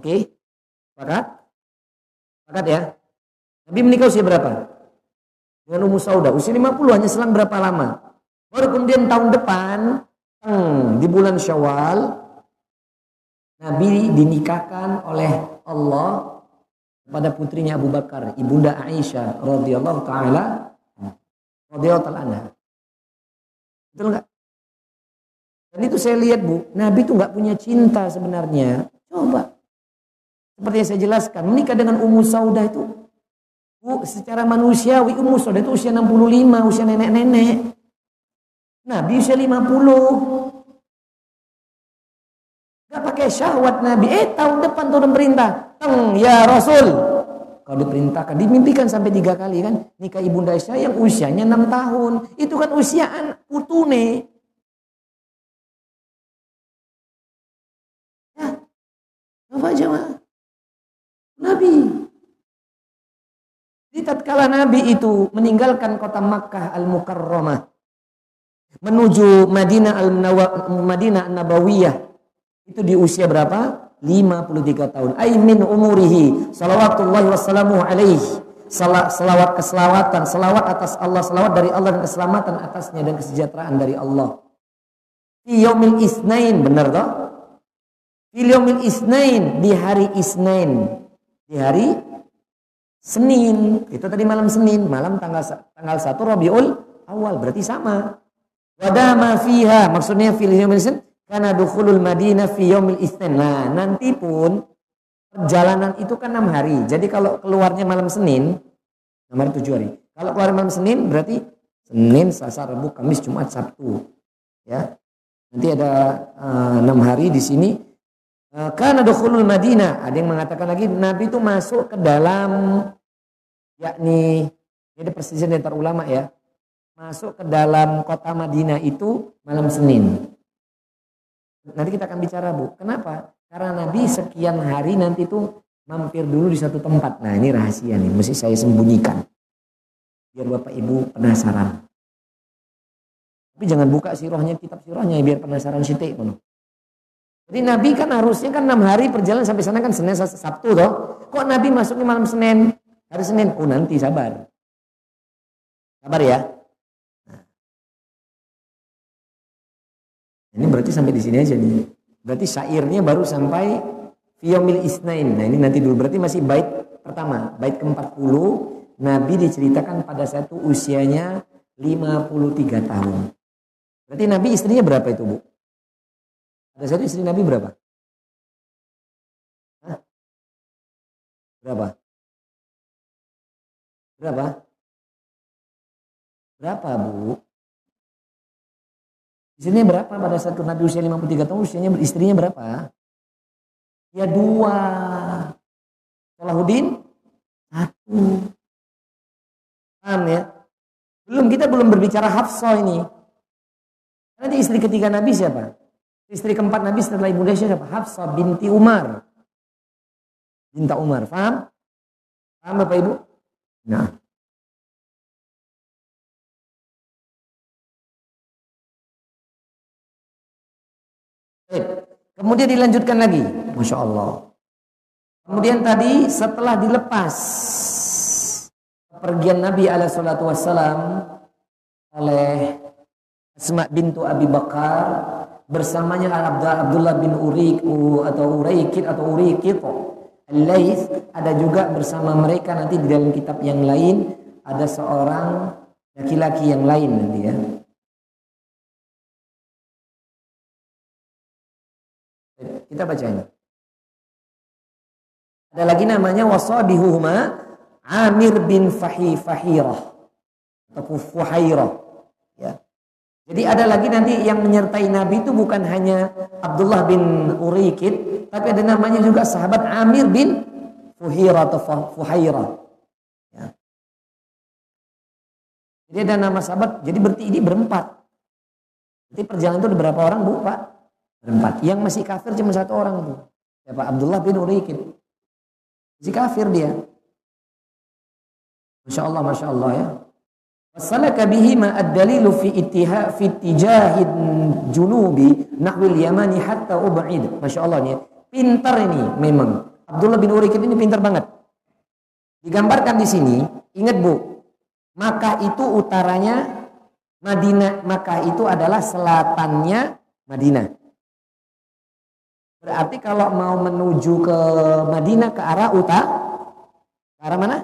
Oke? Sepakat? Sepakat ya? Nabi menikah usia berapa? Dengan Ummu Sauda. Usia 50 hanya selang berapa lama? Baru kemudian tahun depan, hmm, di bulan Syawal, Nabi dinikahkan oleh Allah kepada putrinya Abu Bakar, ibunda Aisyah radhiyallahu taala radhiyallahu taala anha. Betul enggak? Dan itu saya lihat Bu, Nabi itu nggak punya cinta sebenarnya. Coba seperti yang saya jelaskan, menikah dengan Ummu Saudah itu secara manusiawi Ummu Saudah itu usia 65, usia nenek-nenek. Nabi usia 50. Gak pakai syahwat Nabi. Eh tahun depan turun perintah. Teng ya Rasul. kalau diperintahkan, dimimpikan sampai tiga kali kan, nikah ibunda Aisyah yang usianya enam tahun, itu kan usia anak putune. Ya, coba jemaah. Nabi. Di tatkala Nabi itu meninggalkan kota Makkah Al-Mukarramah menuju Madinah Al-Madinah An-Nabawiyah itu di usia berapa? 53 tahun. Aimin umurihi salawatullahi wassalamu alaihi. Selawat keselawatan, selawat atas Allah, selawat dari Allah dan keselamatan atasnya dan kesejahteraan dari Allah. Fi yaumil isnain, benar toh? Fi yaumil isnain, di hari isnain. Di hari Senin. Itu tadi malam Senin, malam tanggal tanggal 1 Rabiul Awal, berarti sama. Wadama fiha, maksudnya fil yaumil karena dukhulul Madinah fi yaumil isnin. Nah, nanti pun perjalanan itu kan enam hari. Jadi kalau keluarnya malam Senin, nomor tujuh hari. Kalau keluar malam Senin berarti Senin, Selasa, Rabu, Kamis, Jumat, Sabtu. Ya. Nanti ada eh, enam uh, hari di sini. Uh, karena dukhulul Madinah. Ada yang mengatakan lagi Nabi itu masuk ke dalam yakni ini ada perselisihan antar ulama ya. Masuk ke dalam kota Madinah itu malam Senin. Nanti kita akan bicara Bu. Kenapa? Karena Nabi sekian hari nanti tuh mampir dulu di satu tempat. Nah ini rahasia nih, mesti saya sembunyikan. Biar Bapak Ibu penasaran. Tapi jangan buka sirohnya, kitab sirohnya biar penasaran sitik. Jadi Nabi kan harusnya kan enam hari perjalanan sampai sana kan Senin Sabtu toh. Kok Nabi masuknya malam Senin? Hari Senin? Oh nanti sabar. Sabar ya. Ini berarti sampai di sini aja nih. Berarti syairnya baru sampai Fiyomil Isnain. Nah ini nanti dulu. Berarti masih bait pertama. Bait ke-40. Nabi diceritakan pada satu usianya 53 tahun. Berarti Nabi istrinya berapa itu Bu? Pada satu istri Nabi berapa? Hah? Berapa? Berapa? Berapa Bu? Istrinya berapa pada saat Nabi usia 53 tahun, usianya istrinya berapa? Ya dua. Salahuddin satu. Paham ya? Belum kita belum berbicara Hafsah ini. Nanti istri ketiga Nabi siapa? Istri keempat Nabi setelah ibu Aisyah siapa? Hafsah binti Umar. Binta Umar. Paham? Paham Bapak Ibu? Nah. Kemudian dilanjutkan lagi, masya Allah. Kemudian tadi setelah dilepas pergian Nabi alaihissalatu wassalam oleh Asma bintu Abi Bakar bersamanya Abdullah bin Urik atau Uraikid atau Urikid al ada juga bersama mereka nanti di dalam kitab yang lain ada seorang laki-laki yang lain nanti ya Kita baca ini. Ada lagi namanya wasabihuhuma Amir bin Fahi Fahirah atau Fuhairah. Ya. Jadi ada lagi nanti yang menyertai Nabi itu bukan hanya Abdullah bin Urikid, tapi ada namanya juga sahabat Amir bin Fuhira atau Fuhairah. Ya. Jadi ada nama sahabat, jadi berarti ini berempat. Jadi perjalanan itu ada berapa orang bu pak? Berempat. Yang masih kafir cuma satu orang itu. Siapa? Abdullah bin Urikin. Masih kafir dia. Masya Allah, Masya Allah ya. Wasalaka bihi ma ad-dalilu fi ittiha fi tijahid junubi nahwil yamani hatta ub'id. Masya Allah nih. Pintar ini memang. Abdullah bin Urikin ini pintar banget. Digambarkan di sini, ingat Bu, Makkah itu utaranya Madinah, Makkah itu adalah selatannya Madinah. Berarti kalau mau menuju ke Madinah ke arah utara, ke arah mana?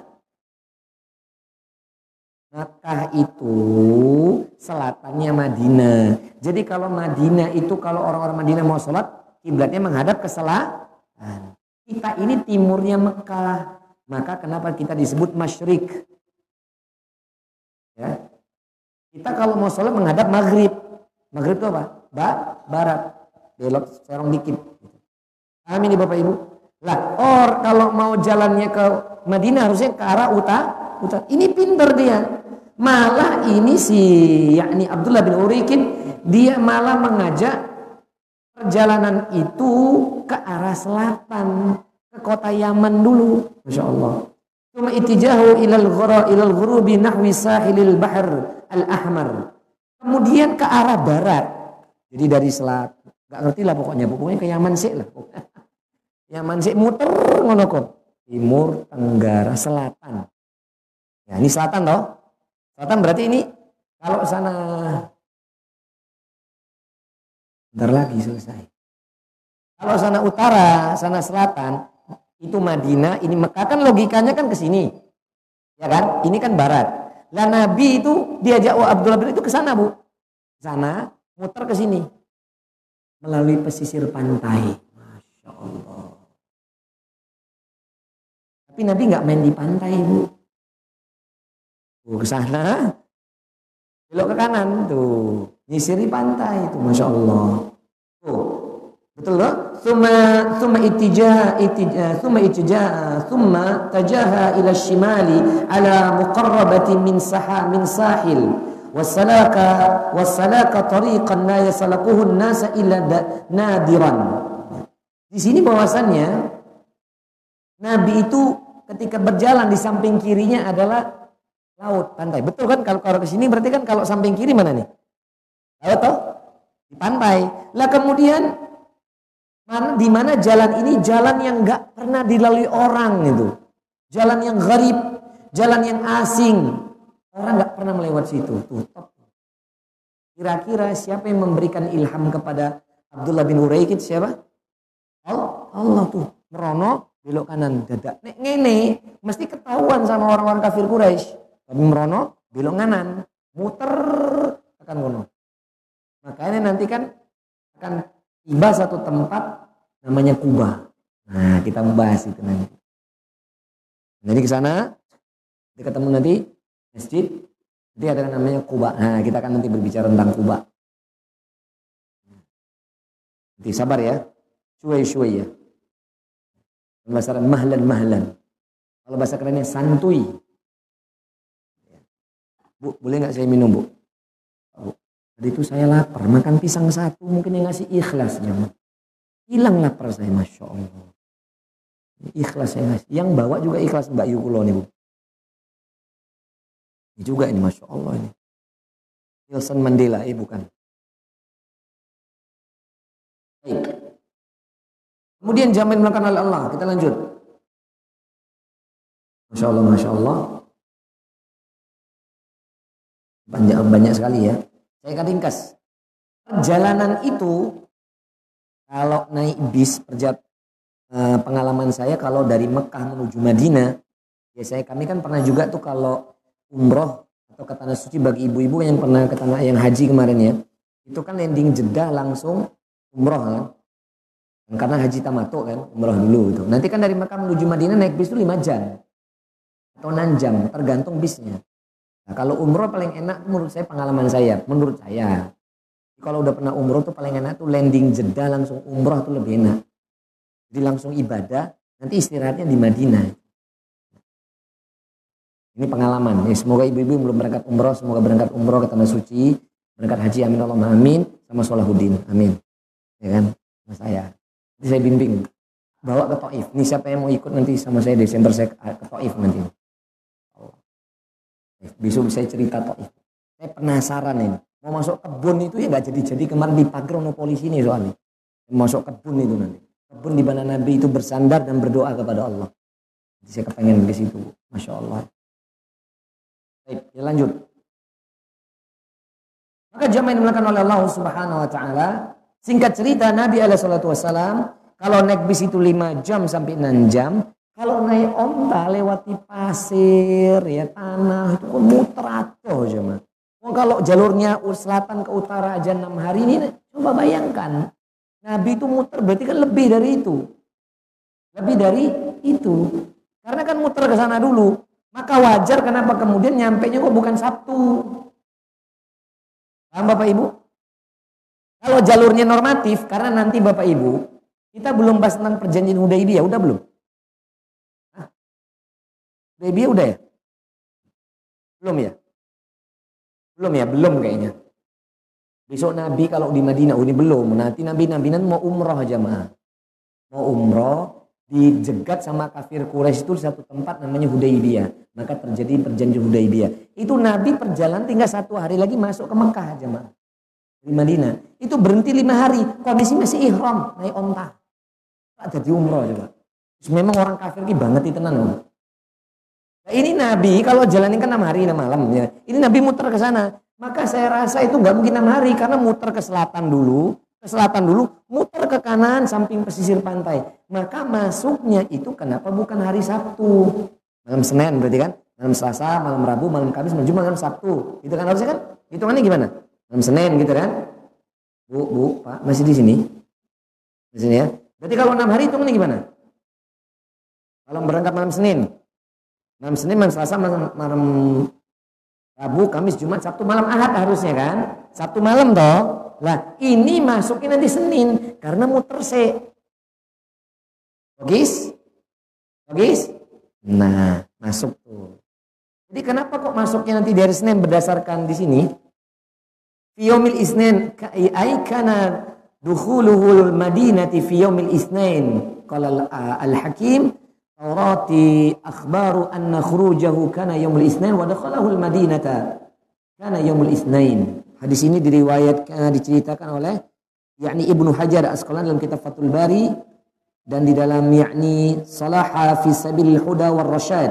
Makkah itu selatannya Madinah. Jadi kalau Madinah itu kalau orang-orang Madinah mau sholat, kiblatnya menghadap ke selatan. Kita ini timurnya Mekah. Maka kenapa kita disebut masyrik? Ya. Kita kalau mau sholat menghadap maghrib. Maghrib itu apa? Ba, barat. Belok serong dikit. Paham ini Bapak Ibu? Lah, or kalau mau jalannya ke Madinah harusnya ke arah utara. utara. Ini pinter dia. Malah ini si yakni Abdullah bin Urikin dia malah mengajak perjalanan itu ke arah selatan ke kota Yaman dulu. Masya Allah. Cuma itijahu ilal ghura ilal ghurubi nahwi sahilil bahr al-ahmar. Kemudian ke arah barat. Jadi dari selat. Gak ngerti lah pokoknya. Pokoknya ke Yaman sih lah. *laughs* Yaman sih muter ngono. Timur, Tenggara, Selatan. Ya ini selatan toh. Selatan berarti ini kalau sana Bentar lagi selesai. Kalau sana utara, sana selatan, itu Madinah, ini Mekah kan logikanya kan ke sini. Ya kan? Ini kan barat. Lah Nabi itu diajak wa Abdullah bin itu ke sana, Bu. Sana, muter ke sini. Melalui pesisir pantai. Masya Allah. Tapi Nabi nggak main di pantai, Bu. Ke sana, belok ke kanan tuh, nyisiri pantai itu, masya Allah. Tuh, betul loh? Suma suma itijah itijah suma itijah suma tajaha ila shimali ala muqarrabati min saha min sahil wasalaka wasalaka tariqan la yasalakuhu nasa illa nadiran. Di sini bahwasannya Nabi itu ketika berjalan di samping kirinya adalah laut, pantai. Betul kan kalau kalau ke sini berarti kan kalau samping kiri mana nih? Laut toh? Di pantai. Lah kemudian mana di mana jalan ini jalan yang nggak pernah dilalui orang itu. Jalan yang garib, jalan yang asing. Orang nggak pernah melewat situ. Tuh, Kira-kira siapa yang memberikan ilham kepada Abdullah bin Uraikid siapa? Allah, Allah tuh merono belok kanan dadak nek ngene mesti ketahuan sama orang-orang kafir Quraisy tapi merono belok kanan muter akan kono. Makanya nanti kan akan tiba satu tempat namanya Kuba. Nah kita membahas itu nanti. Jadi ke sana kita ketemu nanti masjid. Nanti ada namanya Kuba. Nah kita akan nanti berbicara tentang Kuba. Nanti sabar ya. Cuy cuy ya. Bahasa Arab mahlan mahlan. Kalau bahasa kerennya santuy. Bu, boleh nggak saya minum bu? Tadi itu saya lapar, makan pisang satu mungkin yang ngasih ikhlas jemaah. Hilang lapar saya, masya Allah. Ikhlas saya ngasih. Yang bawa juga ikhlas Mbak Yukulo nih bu. Ini juga ini masya Allah ini. Nelson Mandela, eh bukan. Baik. Kemudian jamin melakukan oleh Allah. Kita lanjut. Masya Allah, Masya Allah. Banyak, banyak sekali ya. Saya akan ringkas. Perjalanan itu, kalau naik bis, perjat, eh, pengalaman saya kalau dari Mekah menuju Madinah, ya saya kami kan pernah juga tuh kalau umroh atau ke tanah suci bagi ibu-ibu yang pernah ke tanah yang haji kemarin ya, itu kan landing Jeddah langsung umroh kan karena haji tamato kan, umroh dulu gitu. Nanti kan dari Mekah menuju Madinah naik bis itu 5 jam. Atau 6 jam, tergantung bisnya. Nah, kalau umroh paling enak menurut saya pengalaman saya, menurut saya. Kalau udah pernah umroh tuh paling enak tuh landing jeda langsung umroh tuh lebih enak. Jadi langsung ibadah, nanti istirahatnya di Madinah. Ini pengalaman. Ya, semoga ibu-ibu belum berangkat umroh, semoga berangkat umroh ke tanah suci, berangkat haji amin Allah amin sama Solahuddin amin. Ya kan? Sama saya saya bimbing bawa ke Taif. Ini siapa yang mau ikut nanti sama saya Desember saya ke Taif nanti. Besok saya cerita Taif. Saya penasaran ini. Mau masuk kebun itu ya nggak jadi-jadi kemarin di pagar no polisi ini soalnya. Mau masuk kebun itu nanti. Kebun di mana Nabi itu bersandar dan berdoa kepada Allah. Jadi saya kepengen di situ. Masya Allah. Baik, ya lanjut. Maka jamaah yang dilakukan oleh Allah Subhanahu wa taala Singkat cerita Nabi Wasallam kalau naik bis itu 5 jam sampai 6 jam, kalau naik onta lewati pasir ya tanah itu muter atuh cuma. Kalau jalurnya selatan ke utara aja 6 hari ini coba bayangkan. Nabi itu muter berarti kan lebih dari itu. Lebih dari itu. Karena kan muter ke sana dulu. Maka wajar kenapa kemudian nyampe nya kok bukan Sabtu. Paham Bapak Ibu? Kalau jalurnya normatif, karena nanti Bapak Ibu, Kita belum bahas tentang perjanjian Hudaibiyah, udah belum? Hudaibiyah udah ya? Belum ya? Belum ya? Belum kayaknya. Besok Nabi kalau di Madinah, oh ini belum. Nanti Nabi Nabi nanti mau umroh aja mah. Mau umroh, dijegat sama kafir Quraisy itu satu tempat namanya Hudaibiyah. Maka terjadi perjanjian Hudaibiyah. Itu Nabi perjalanan tinggal satu hari lagi masuk ke Mekah aja mah. Di Madinah. Itu berhenti lima hari. Kondisi masih ihram, naik onta. Tak jadi umroh coba. Memang orang kafir ini banget itu tenan. Ini Nabi kalau jalanin kan enam hari enam malam ya. Ini Nabi muter ke sana. Maka saya rasa itu nggak mungkin enam hari karena muter ke selatan dulu, ke selatan dulu, muter ke kanan samping pesisir pantai. Maka masuknya itu kenapa bukan hari Sabtu? Malam Senin berarti kan? Malam Selasa, malam Rabu, malam Kamis, malam Jumat, malam Sabtu. Itu kan harusnya kan? Hitungannya gimana? Malam Senin gitu kan? Bu, Bu, Pak, masih di sini? Di sini ya? Berarti kalau enam hari hitungannya gimana? Kalau berangkat malam Senin, malam Senin, malam Selasa, malam, malam Rabu, Kamis, Jumat, Sabtu, malam Ahad harusnya kan? Sabtu malam toh. Lah ini masuknya nanti Senin karena muter se. Logis? Logis? Nah, masuk tuh. Jadi kenapa kok masuknya nanti dari Senin berdasarkan di sini? Fiyomil Isnin ai kana dukhuluhul madinati fi yaumil isnain qala al-hakim Taurati akhbaru anna khurujahu kana yaumul isnain wa dakhalahu al-madinata kana yaumul isnain. Hadis ini diriwayatkan diceritakan oleh yakni Ibnu Hajar Asqalani dalam kitab Fathul Bari dan di dalam yakni Salaha fi Sabilil Huda war Rasyad.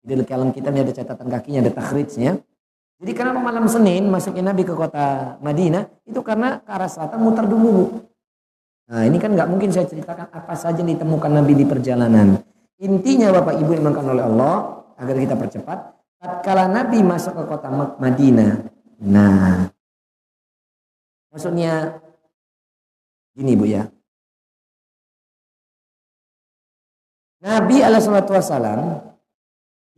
Di dalam kitabnya ada catatan kakinya, ada takhrijnya. Jadi karena malam Senin masuknya Nabi ke kota Madinah itu karena ke arah selatan muter dulu. Nah ini kan nggak mungkin saya ceritakan apa saja ditemukan Nabi di perjalanan. Intinya Bapak Ibu dimakan oleh Allah agar kita percepat. Tatkala Nabi masuk ke kota Madinah. Nah, maksudnya gini Bu ya. Nabi Alaihissalam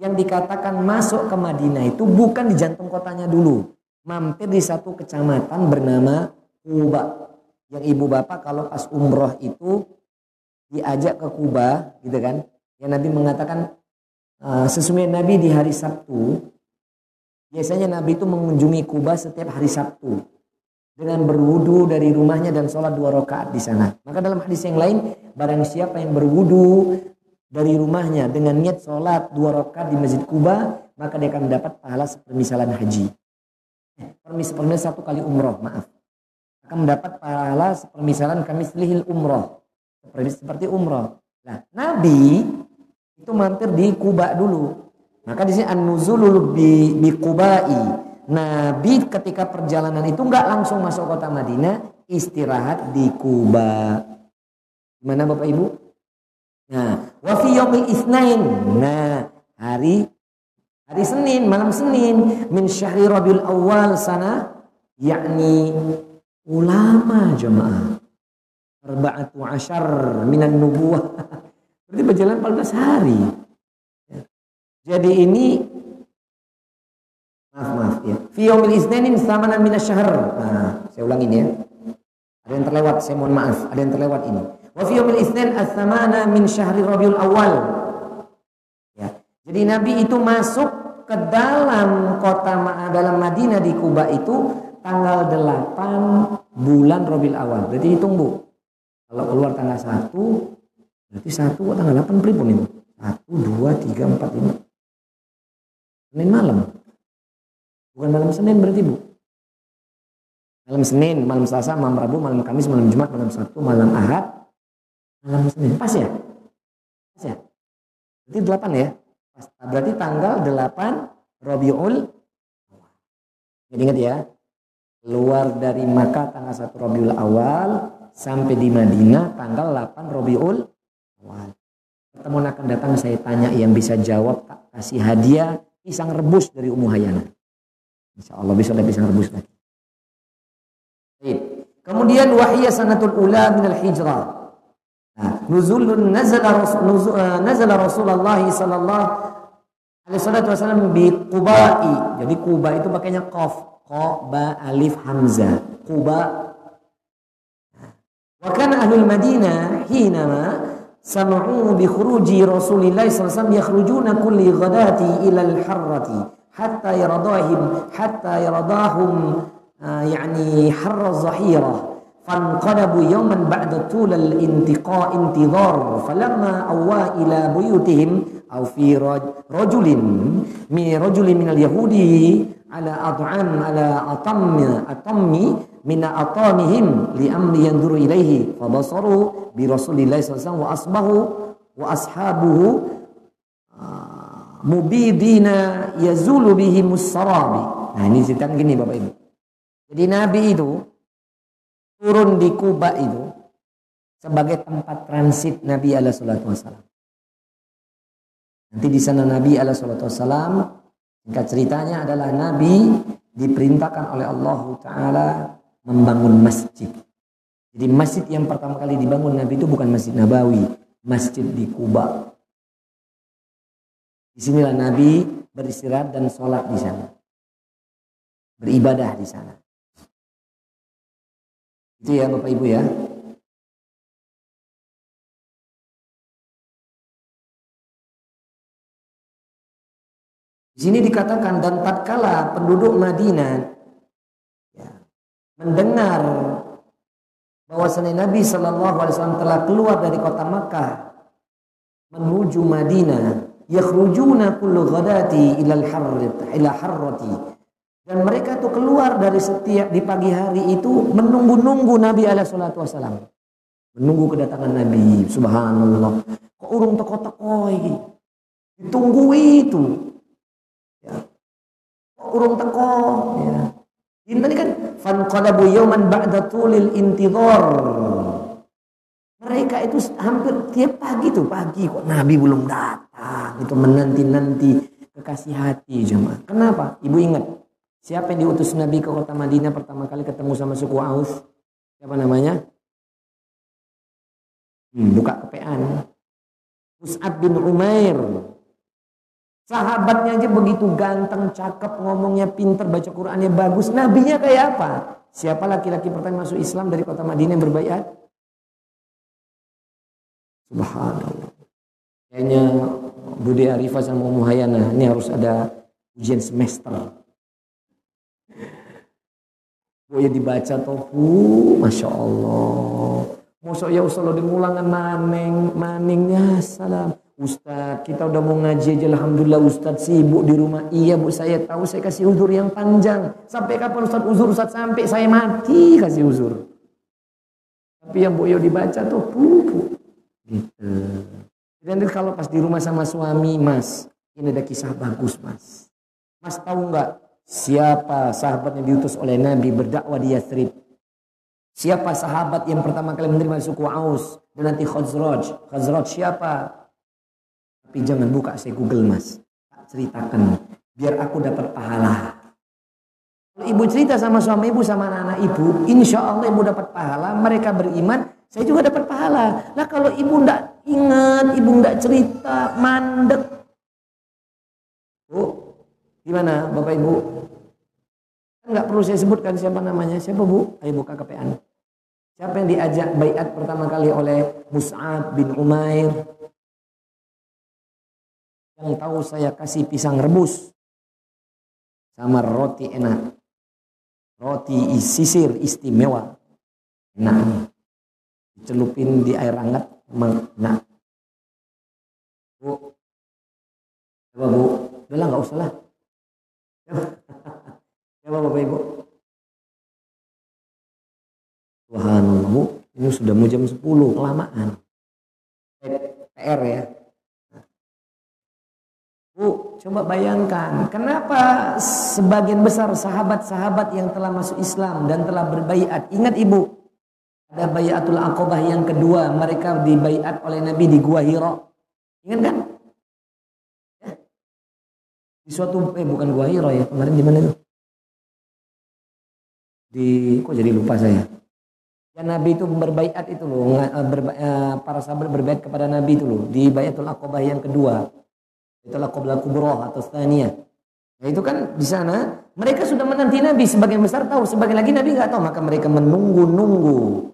yang dikatakan masuk ke Madinah itu bukan di jantung kotanya dulu. Mampir di satu kecamatan bernama Kuba. Yang ibu bapak kalau pas umroh itu diajak ke Kuba gitu kan yang Nabi mengatakan uh, sesungguhnya Nabi di hari Sabtu biasanya Nabi itu mengunjungi Kuba setiap hari Sabtu dengan berwudu dari rumahnya dan sholat dua rakaat di sana. Maka dalam hadis yang lain, barang siapa yang berwudu dari rumahnya dengan niat sholat dua rakaat di Masjid Kuba, maka dia akan mendapat pahala sepermisalan haji. Eh, permisalan satu kali umroh, maaf. Akan mendapat pahala sepermisalan kami selihil umroh. Seperti umroh. Nah, Nabi itu mampir di Kuba dulu. Maka di sini an-nuzulul bi, bi Kubai. Nabi ketika perjalanan itu nggak langsung masuk kota Madinah, istirahat di Kuba. Gimana Bapak Ibu? Nah, wa fi yaumil isnain. Nah, hari hari Senin, malam Senin min syahri Rabiul Awal sana yakni ulama jemaah arba'atu asyar minan nubuah. *laughs* Berarti berjalan 14 hari. Jadi ini maaf maaf ya. Fi yaumil isnainin samanan minasyahr. Nah, saya ulangin ya. Ada yang terlewat, saya mohon maaf, ada yang terlewat ini. Wa fi yaumil as-samana min syahri Rabiul Awal. Ya. Jadi Nabi itu masuk ke dalam kota dalam Madinah di Kuba itu tanggal 8 bulan Rabiul Awal. Berarti hitung Bu. Kalau keluar tanggal 1, berarti 1 tanggal 8 pripun itu? 1, 2, 3, 4, 5. Senin malam. Bukan malam Senin berarti Bu. Malam Senin, malam Selasa, malam Rabu, malam Kamis, malam Jumat, malam Sabtu, malam Ahad, malam Senin. Pas ya? Pas ya? Berarti 8 ya? Pas. Berarti tanggal 8 Rabiul Jadi ingat ya, keluar dari Makkah tanggal 1 Rabiul Awal, sampai di Madinah tanggal 8 Robiul awal. Pertemuan akan datang saya tanya yang bisa jawab tak kasih hadiah pisang rebus dari Ummu Hayana. Insya Allah bisa ada pisang rebus lagi. Kemudian wahiyya sanatul ula al hijrah. Nah, nuzulun nazala nuzul, uh, nazala Rasulullah sallallahu alaihi wasallam bi Qubai. Jadi Quba itu pakainya qaf, qa ba alif hamzah. Quba Wa kana Madinah hinama سمعوا بخروج رسول الله صلى الله عليه وسلم يخرجون كل غداة إلى الحرة حتى يرضاهم حتى يرضاهم آه، يعني حر الظهيرة فانقلبوا يوما بعد طول الانتقاء انتظار. فلما أوى إلى بيوتهم أو في رجل من رجل من اليهود على أطعم على أطم أطم mina atamihim li amli yanzuru ilaihi fa basaru bi Rasulillah sallallahu wa asbahu wa ashabuhu ah, mubidina yazulu bihi musarabi Nah, ini ceritanya gini Bapak Ibu. Jadi Nabi itu turun di Kuba itu sebagai tempat transit Nabi alaihi salatu wasallam. Nanti di sana Nabi alaihi salatu wasallam singkat ceritanya adalah Nabi diperintahkan oleh Allah taala membangun masjid. Jadi masjid yang pertama kali dibangun Nabi itu bukan Masjid Nabawi, masjid di Kuba. Di sinilah Nabi beristirahat dan sholat di sana. Beribadah di sana. Itu ya Bapak Ibu ya. Di sini dikatakan dan tatkala penduduk Madinah mendengar bahwasanya Nabi Shallallahu Alaihi Wasallam telah keluar dari kota Makkah menuju Madinah, yakhrujuna kullu ghadati ilal harrat ila harrati dan mereka tuh keluar dari setiap di pagi hari itu menunggu-nunggu Nabi alaihi salatu wasalam. Menunggu kedatangan Nabi. Subhanallah. Kok urung teko-teko iki? Ditunggu itu. Ya. Kok urung teko ya. Ini tadi kan fanqalabu yawman ba'da tulil intidhar. Mereka itu hampir tiap pagi tuh pagi kok Nabi belum datang. Itu menanti-nanti kekasih hati jemaah. Kenapa? Ibu ingat Siapa yang diutus Nabi ke kota Madinah pertama kali ketemu sama suku Aus? Siapa namanya? Hmm, buka kepean. Mus'ab bin Umair. Sahabatnya aja begitu ganteng, cakep, ngomongnya pinter, baca Qurannya bagus. Nabinya kayak apa? Siapa laki-laki pertama masuk Islam dari kota Madinah yang? Subhanallah. Kayaknya Budi Arifah sama Muhayyana ini harus ada ujian semester. Boya dibaca tofu, Masya Allah. Masa ya Ustaz lo dimulangan maning, maningnya salam. Ustaz, kita udah mau ngaji aja Alhamdulillah Ustaz sibuk di rumah. Iya bu, saya tahu saya kasih uzur yang panjang. Sampai kapan Ustaz uzur Ustaz? Sampai saya mati kasih uzur. Tapi yang bu dibaca tuh pupu. Gitu. Dan kalau pas di rumah sama suami, mas, ini ada kisah bagus mas. Mas tahu nggak Siapa sahabat yang diutus oleh Nabi berdakwah di Yathrib? Siapa sahabat yang pertama kali menerima suku Aus dan nanti Khazraj? Khazraj siapa? Tapi jangan buka saya Google mas. Tak ceritakan. Biar aku dapat pahala. Kalau ibu cerita sama suami ibu sama anak-anak ibu, insya Allah ibu dapat pahala. Mereka beriman, saya juga dapat pahala. Nah kalau ibu ndak ingat, ibu ndak cerita, mandek. Bu, Gimana Bapak Ibu? Enggak perlu saya sebutkan siapa namanya. Siapa Bu? Ayo buka KPN. Siapa yang diajak bayat pertama kali oleh Mus'ab bin Umair? Yang tahu saya kasih pisang rebus. Sama roti enak. Roti sisir istimewa. Enak. Celupin di air hangat. Nah. Bu. Coba Bu. Udah lah nggak usah lah. *laughs* Siapa Bapak Ibu? Subhanallah, Bu. Ini sudah mau jam 10, kelamaan. PR ya. Bu, coba bayangkan, kenapa sebagian besar sahabat-sahabat yang telah masuk Islam dan telah berbaiat, ingat Ibu, ada bayatul akobah yang kedua, mereka dibaiat oleh Nabi di Gua Hiro. Ingat kan? Di suatu eh bukan gua Hiro ya, kemarin di mana itu? Di kok jadi lupa saya. Ya Nabi itu berbaiat itu loh, eh, eh, para sahabat berbaiat kepada Nabi itu loh di Bayatul Aqabah yang kedua. Itu Aqabah Kubroh atau Staniyah. Ya itu kan di sana mereka sudah menanti Nabi sebagian besar tahu, sebagian lagi Nabi nggak tahu maka mereka menunggu-nunggu.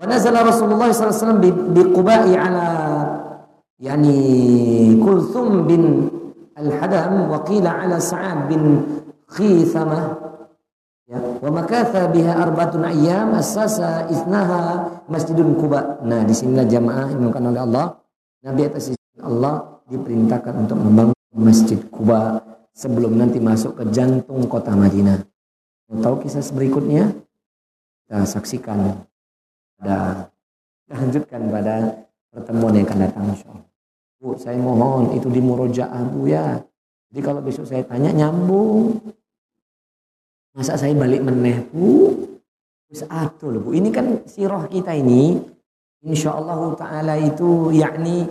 Wa nazala Rasulullah SAW bi, bi Qubai ala yani Kulthum bin Al-Hadam wa qila ala Sa'ad bin Khithamah ya wa makatha biha arbatun ayyam asasa isnaha Masjidun Quba. Nah, di sinilah jamaah yang oleh Allah. Nabi atas izin Allah diperintahkan untuk membangun Masjid Kuba sebelum nanti masuk ke jantung kota Madinah. Mau tahu kisah berikutnya? Kita saksikan pada kita lanjutkan pada pertemuan yang akan datang. Bu, saya mohon itu di murojaah Bu ya. Jadi kalau besok saya tanya nyambung. Masa saya balik meneh Bu? Terus atul Bu. Ini kan sirah kita ini insya Allah taala itu yakni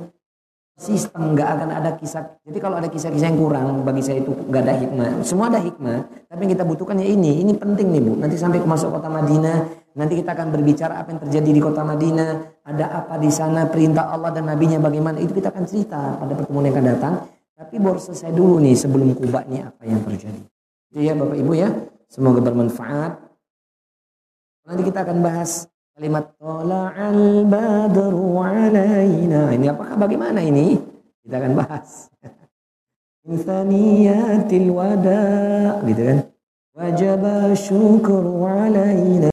sistem nggak akan ada kisah. Jadi kalau ada kisah-kisah yang kurang bagi saya itu nggak ada hikmah. Semua ada hikmah tapi yang kita butuhkan ya ini. Ini penting nih bu. Nanti sampai ke masuk kota Madinah nanti kita akan berbicara apa yang terjadi di kota Madinah ada apa di sana perintah Allah dan nabinya bagaimana. Itu kita akan cerita pada pertemuan yang akan datang. Tapi baru selesai dulu nih sebelum kubah nih apa yang terjadi. Itu ya bapak ibu ya semoga bermanfaat. Nanti kita akan bahas Kalimat tola'al badru alaina. Ini apakah bagaimana ini? Kita akan bahas. *laughs* Insaniyatil wada. Gitu kan. Wajaba syukur alaina.